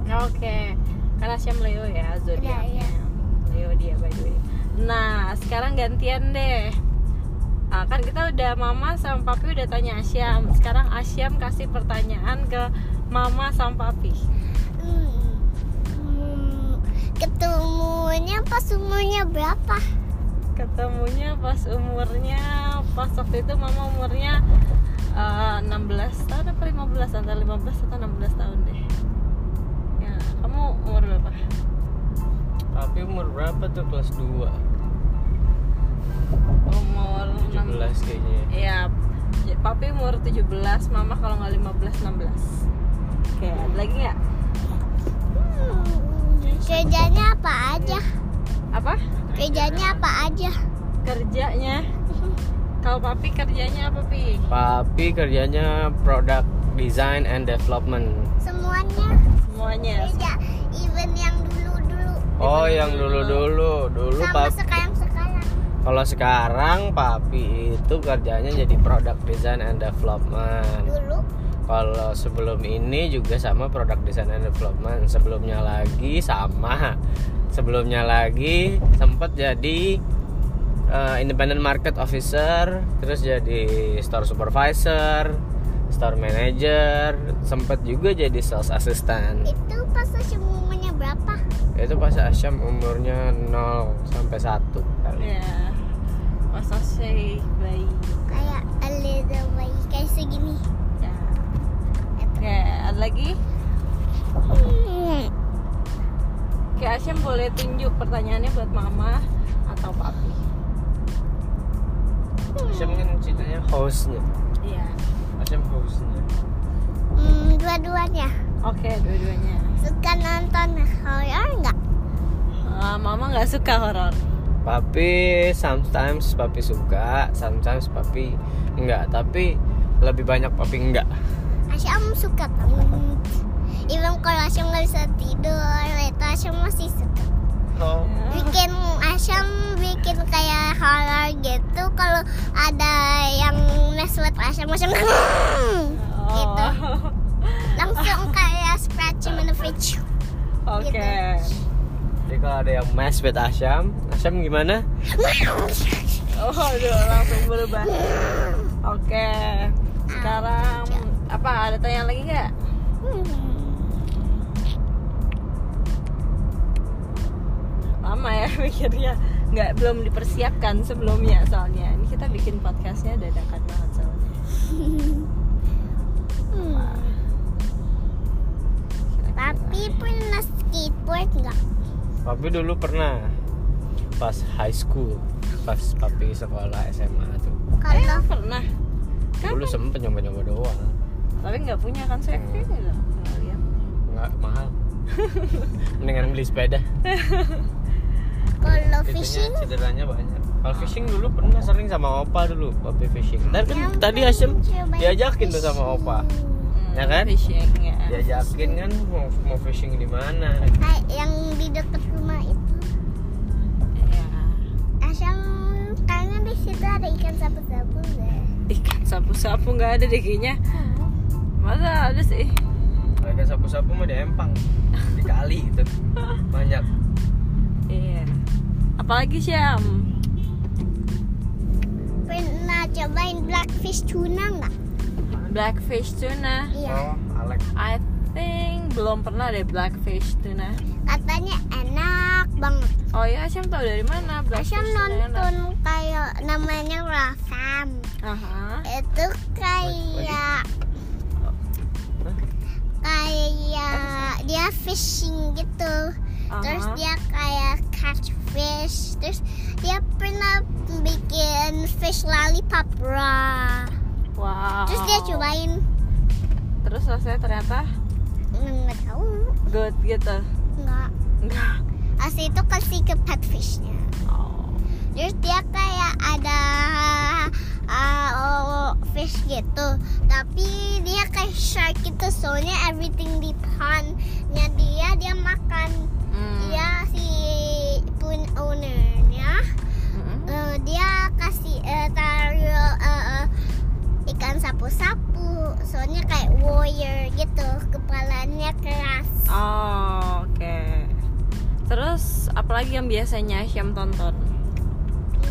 Oke. Karena Syam Leo ya zodiaknya. Iya, Leo dia by the way. Nah, sekarang gantian deh. Ah, kan kita udah mama sama papi udah tanya Asyam. Sekarang Asyam kasih pertanyaan ke mama sama papi. Hmm, hmm, ketemunya pas umurnya berapa? Ketemunya pas umurnya pas waktu itu mama umurnya eh, 16 tahun apa 15 antara 15 atau 16 tahun deh. Ya, kamu umur berapa? Tapi umur berapa tuh kelas 2? Umur 17 kayaknya. Iya, ya, papi umur 17, mama kalau nggak 15 16. Oke, ada lagi nggak? Hmm, kerjanya apa aja? Apa? Kerjanya apa aja? Kerjanya? Kalau papi kerjanya apa, Pi? Papi kerjanya product design and development. Semuanya Semuanya. kerja, even yang dulu-dulu Oh, yang dulu-dulu, dulu sama papi. sekarang-sekarang. Kalau sekarang papi itu kerjanya jadi product design and development. Dulu Kalau sebelum ini juga sama product design and development. Sebelumnya lagi sama. Sebelumnya lagi sempat jadi uh, independent market officer, terus jadi store supervisor, store manager, sempat juga jadi sales assistant. itu pas umurnya berapa? Itu pas Asyam umurnya 0 sampai 1 kali. Ya. Masa sih bayi. Kayak a little bayi kayak segini. Ya. Oke, ada lagi? Hmm. Oke, Asyam boleh tunjuk pertanyaannya buat mama atau papi. Asyam kan ceritanya hostnya. Iya. Asyam hostnya. Hmm, dua-duanya. Oke, dua-duanya. Suka nonton horror nggak? Ah, mama nggak suka horor. Papi sometimes papi suka, sometimes papi enggak, tapi lebih banyak papi enggak. Asyam suka banget. Even kalau Asyam nggak bisa tidur, itu Asyam masih suka. Oh. Bikin Asyam bikin kayak horror gitu. Kalau ada yang mess with Asyam, Asyam [laughs] gitu. Oh. Langsung kayak scratch in the fridge. Oke. Gitu. Jadi kalau ada yang mess with Asyam, Asyam gimana? Oh, [laughs] aduh, langsung berubah. Oke. Sekarang apa ada tanya lagi nggak? Hmm. Lama ya [laughs] mikirnya. Nggak belum dipersiapkan sebelumnya soalnya. Ini kita bikin podcastnya dadakan banget soalnya. Hmm. Tapi pernah skateboard nggak? Papi dulu pernah pas high school, pas papi sekolah SMA tuh. Eh, Kalau pernah. Dulu Kapan? sempet nyoba-nyoba doang, Tapi nggak punya kan saya kayaknya nggak nggak lihat. nggak mahal. [laughs] Mendingan beli sepeda. [laughs] kalau fishing cederanya banyak. Kalau fishing dulu pernah sering sama opa dulu, papi fishing. Ntar kan Yang tadi Asyam cobain diajakin tuh sama opa. Hmm, Ya kan? Fishing ya. Diajakin kan mau, mau fishing di mana? Yang di dekat rumah itu. Ya. Asyam kayaknya di situ ada ikan sapu-sapu deh. Ikan sapu-sapu nggak ada deh kayaknya. Masa ada sih? Mereka sapu-sapu mah di empang, di kali itu banyak. Iya. Apalagi Syam? Pernah cobain blackfish tuna nggak? Blackfish tuna. Iya. Oh, Alex. I think belum pernah deh blackfish tuna. Katanya enak banget. Oh ya, Syam tahu dari mana blackfish Asyam tuna enak? nonton kayak namanya Rafam. Aha. Itu kayak kayak dia fishing gitu. Terus Aha. dia kayak catch fish. Terus dia pernah bikin fish lollipop raw. Wow. Terus dia cobain. Terus rasanya ternyata nggak tahu. Good gitu? Nggak. Enggak asli itu kasih ke pet fishnya. Oh. Terus dia kayak ada uh, oh, fish gitu. Tapi dia kayak shark gitu soalnya everything di pondnya dia dia makan. Hmm. dia si ownernya Mm-mm. eh, dia kasih eh, taruh eh, ikan sapu-sapu soalnya kayak warrior gitu kepalanya keras Oh, oke. Terus apalagi yang biasanya Syam tonton?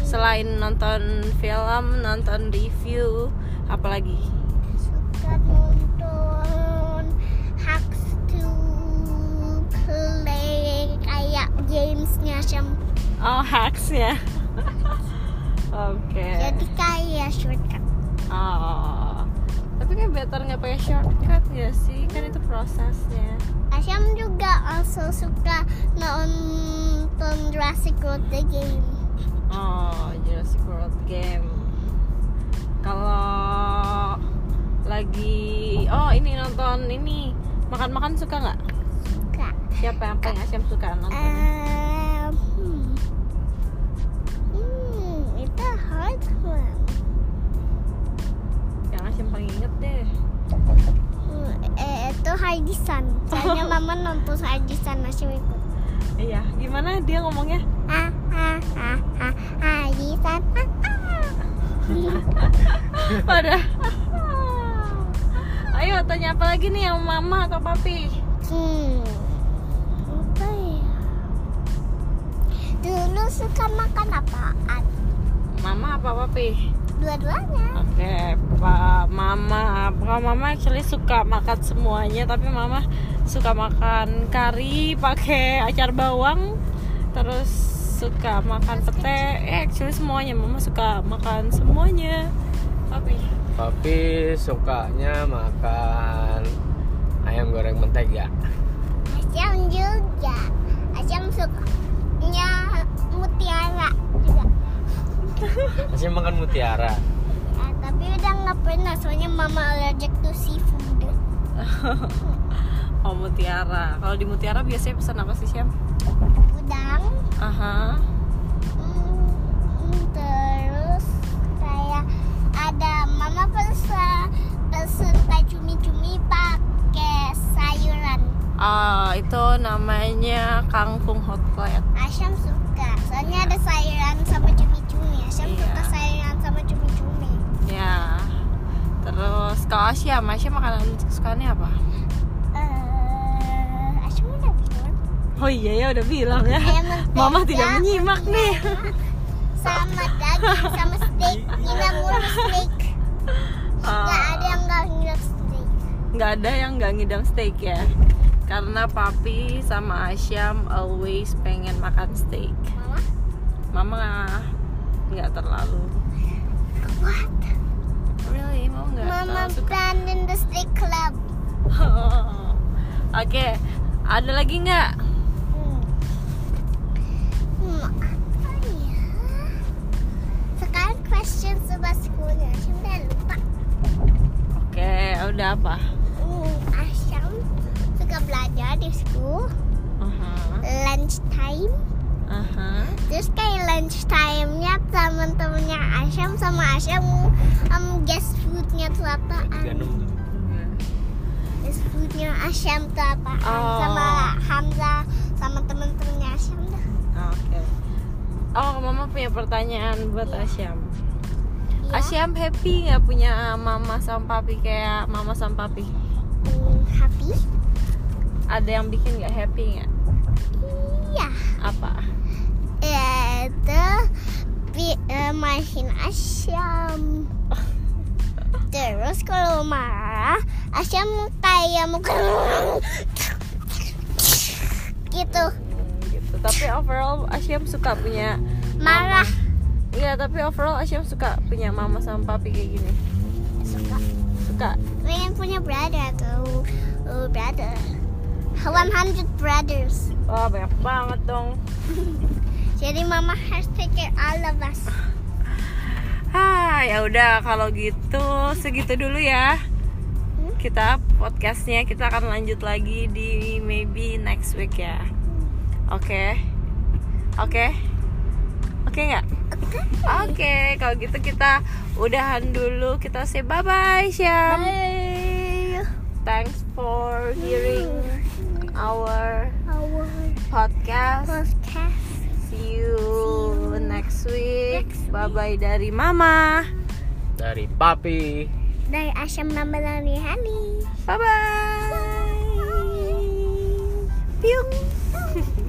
Selain nonton film, nonton review, apalagi? suka nonton hacks to play kayak gamesnya Syam Oh, hacks ya. Oke. jadi kayak shortcut Oh. Tapi kan better nggak pakai shortcut ya sih? Kan itu prosesnya. Asyam juga also suka nonton Jurassic World the game Oh, Jurassic World game. Kalau lagi oh ini nonton ini makan-makan suka nggak? suka Siapa yang paling Asyam suka nonton? Um, Yang paling inget deh. Hmm, eh, itu Hardisan. Soalnya [laughs] mama nonton Hardisan masih ikut. Iya, gimana dia ngomongnya? Ah, ah, ah, ah, Hardisan. Ah, ah. [laughs] Pada. [laughs] Ayo tanya apa lagi nih yang mama atau papi? Hmm. Apa ya? Dulu suka makan apaan? Mama apa papi? Dua-duanya. Oke, Pak Mama. Kalau Mama actually suka makan semuanya, tapi Mama suka makan kari pakai acar bawang, terus suka makan pete. Eh, actually semuanya. Mama suka makan semuanya. Papi. Tapi sukanya makan ayam goreng mentega. Asyam juga. Asyam sukanya mutiara juga. Masih makan mutiara. Ya, tapi udah nggak pernah soalnya mama allergic to seafood. Oh mutiara. Kalau di mutiara biasanya pesan apa sih Syam? Udang. Aha. Hmm, terus kayak ada mama pesen pesen kayak cumi-cumi pakai sayuran. Ah, itu namanya kangkung hot plate. Asyam suka, soalnya ada sayuran sama cumi-cumi. Asyam Iya. suka sama cumi-cumi. Ya. Terus kalau Asia, Asia makanan kesukaannya apa? Eh, Asyam udah bilang. Oh iya ya udah bilang ya. Mama tidak menyimak nih. Sama daging, sama steak. [laughs] Kita ngurus steak. Gak Ah, ada yang gak ngurus steak. nggak ada yang nggak ngidam steak ya. Karena papi sama Asyam always pengen makan steak. Mama, Mama nggak terlalu. what? Really, mau nggak Mama plan in the steak club. [laughs] Oke, ada lagi nggak? Hmm. Hmm, apa ya? Sekarang question sobat sekolahnya. Asyam udah lupa. Oke, udah apa? Hmm, Asyam suka belajar di school. Aha, Lunch time. Aha. Terus kayak lunch time-nya temen-temennya Asyam sama Asyam um, guess food-nya tuh apaan? Guess food-nya Asyam tuh apaan? Oh. Sama Hamzah sama temen-temennya Asyam dah. Oke. Oh, Mama punya pertanyaan buat Asyam. Iya. Asyam happy nggak punya mama sama papi kayak mama sama papi? Hmm, happy? Ada yang bikin nggak happy nggak? Iya. Apa? Itu pi- eh, main Asyam. [laughs] Terus kalau marah, Asyam kayak mau [laughs] gitu. Hmm, gitu. Tapi overall Asyam suka punya Marah. Iya, tapi overall Asyam suka punya mama sama papi kayak gini. Suka. Suka. Pengen punya brother atau uh, brother. 100 brothers. Wah, banyak banget dong. [laughs] Jadi mama harus take care all of us. Ah, ya udah kalau gitu segitu dulu ya. Hmm? kita podcastnya kita akan lanjut lagi di maybe next week ya oke oke oke nggak oke kalau gitu kita udahan dulu kita say bye bye Syam Bye. thanks for hearing our Our podcast podcast. See you, See you. next week. Next bye bye week. dari Mama, dari Papi, dari Asham Mama Lani Hani. Bye bye. bye. bye. bye. bye. bye. bye.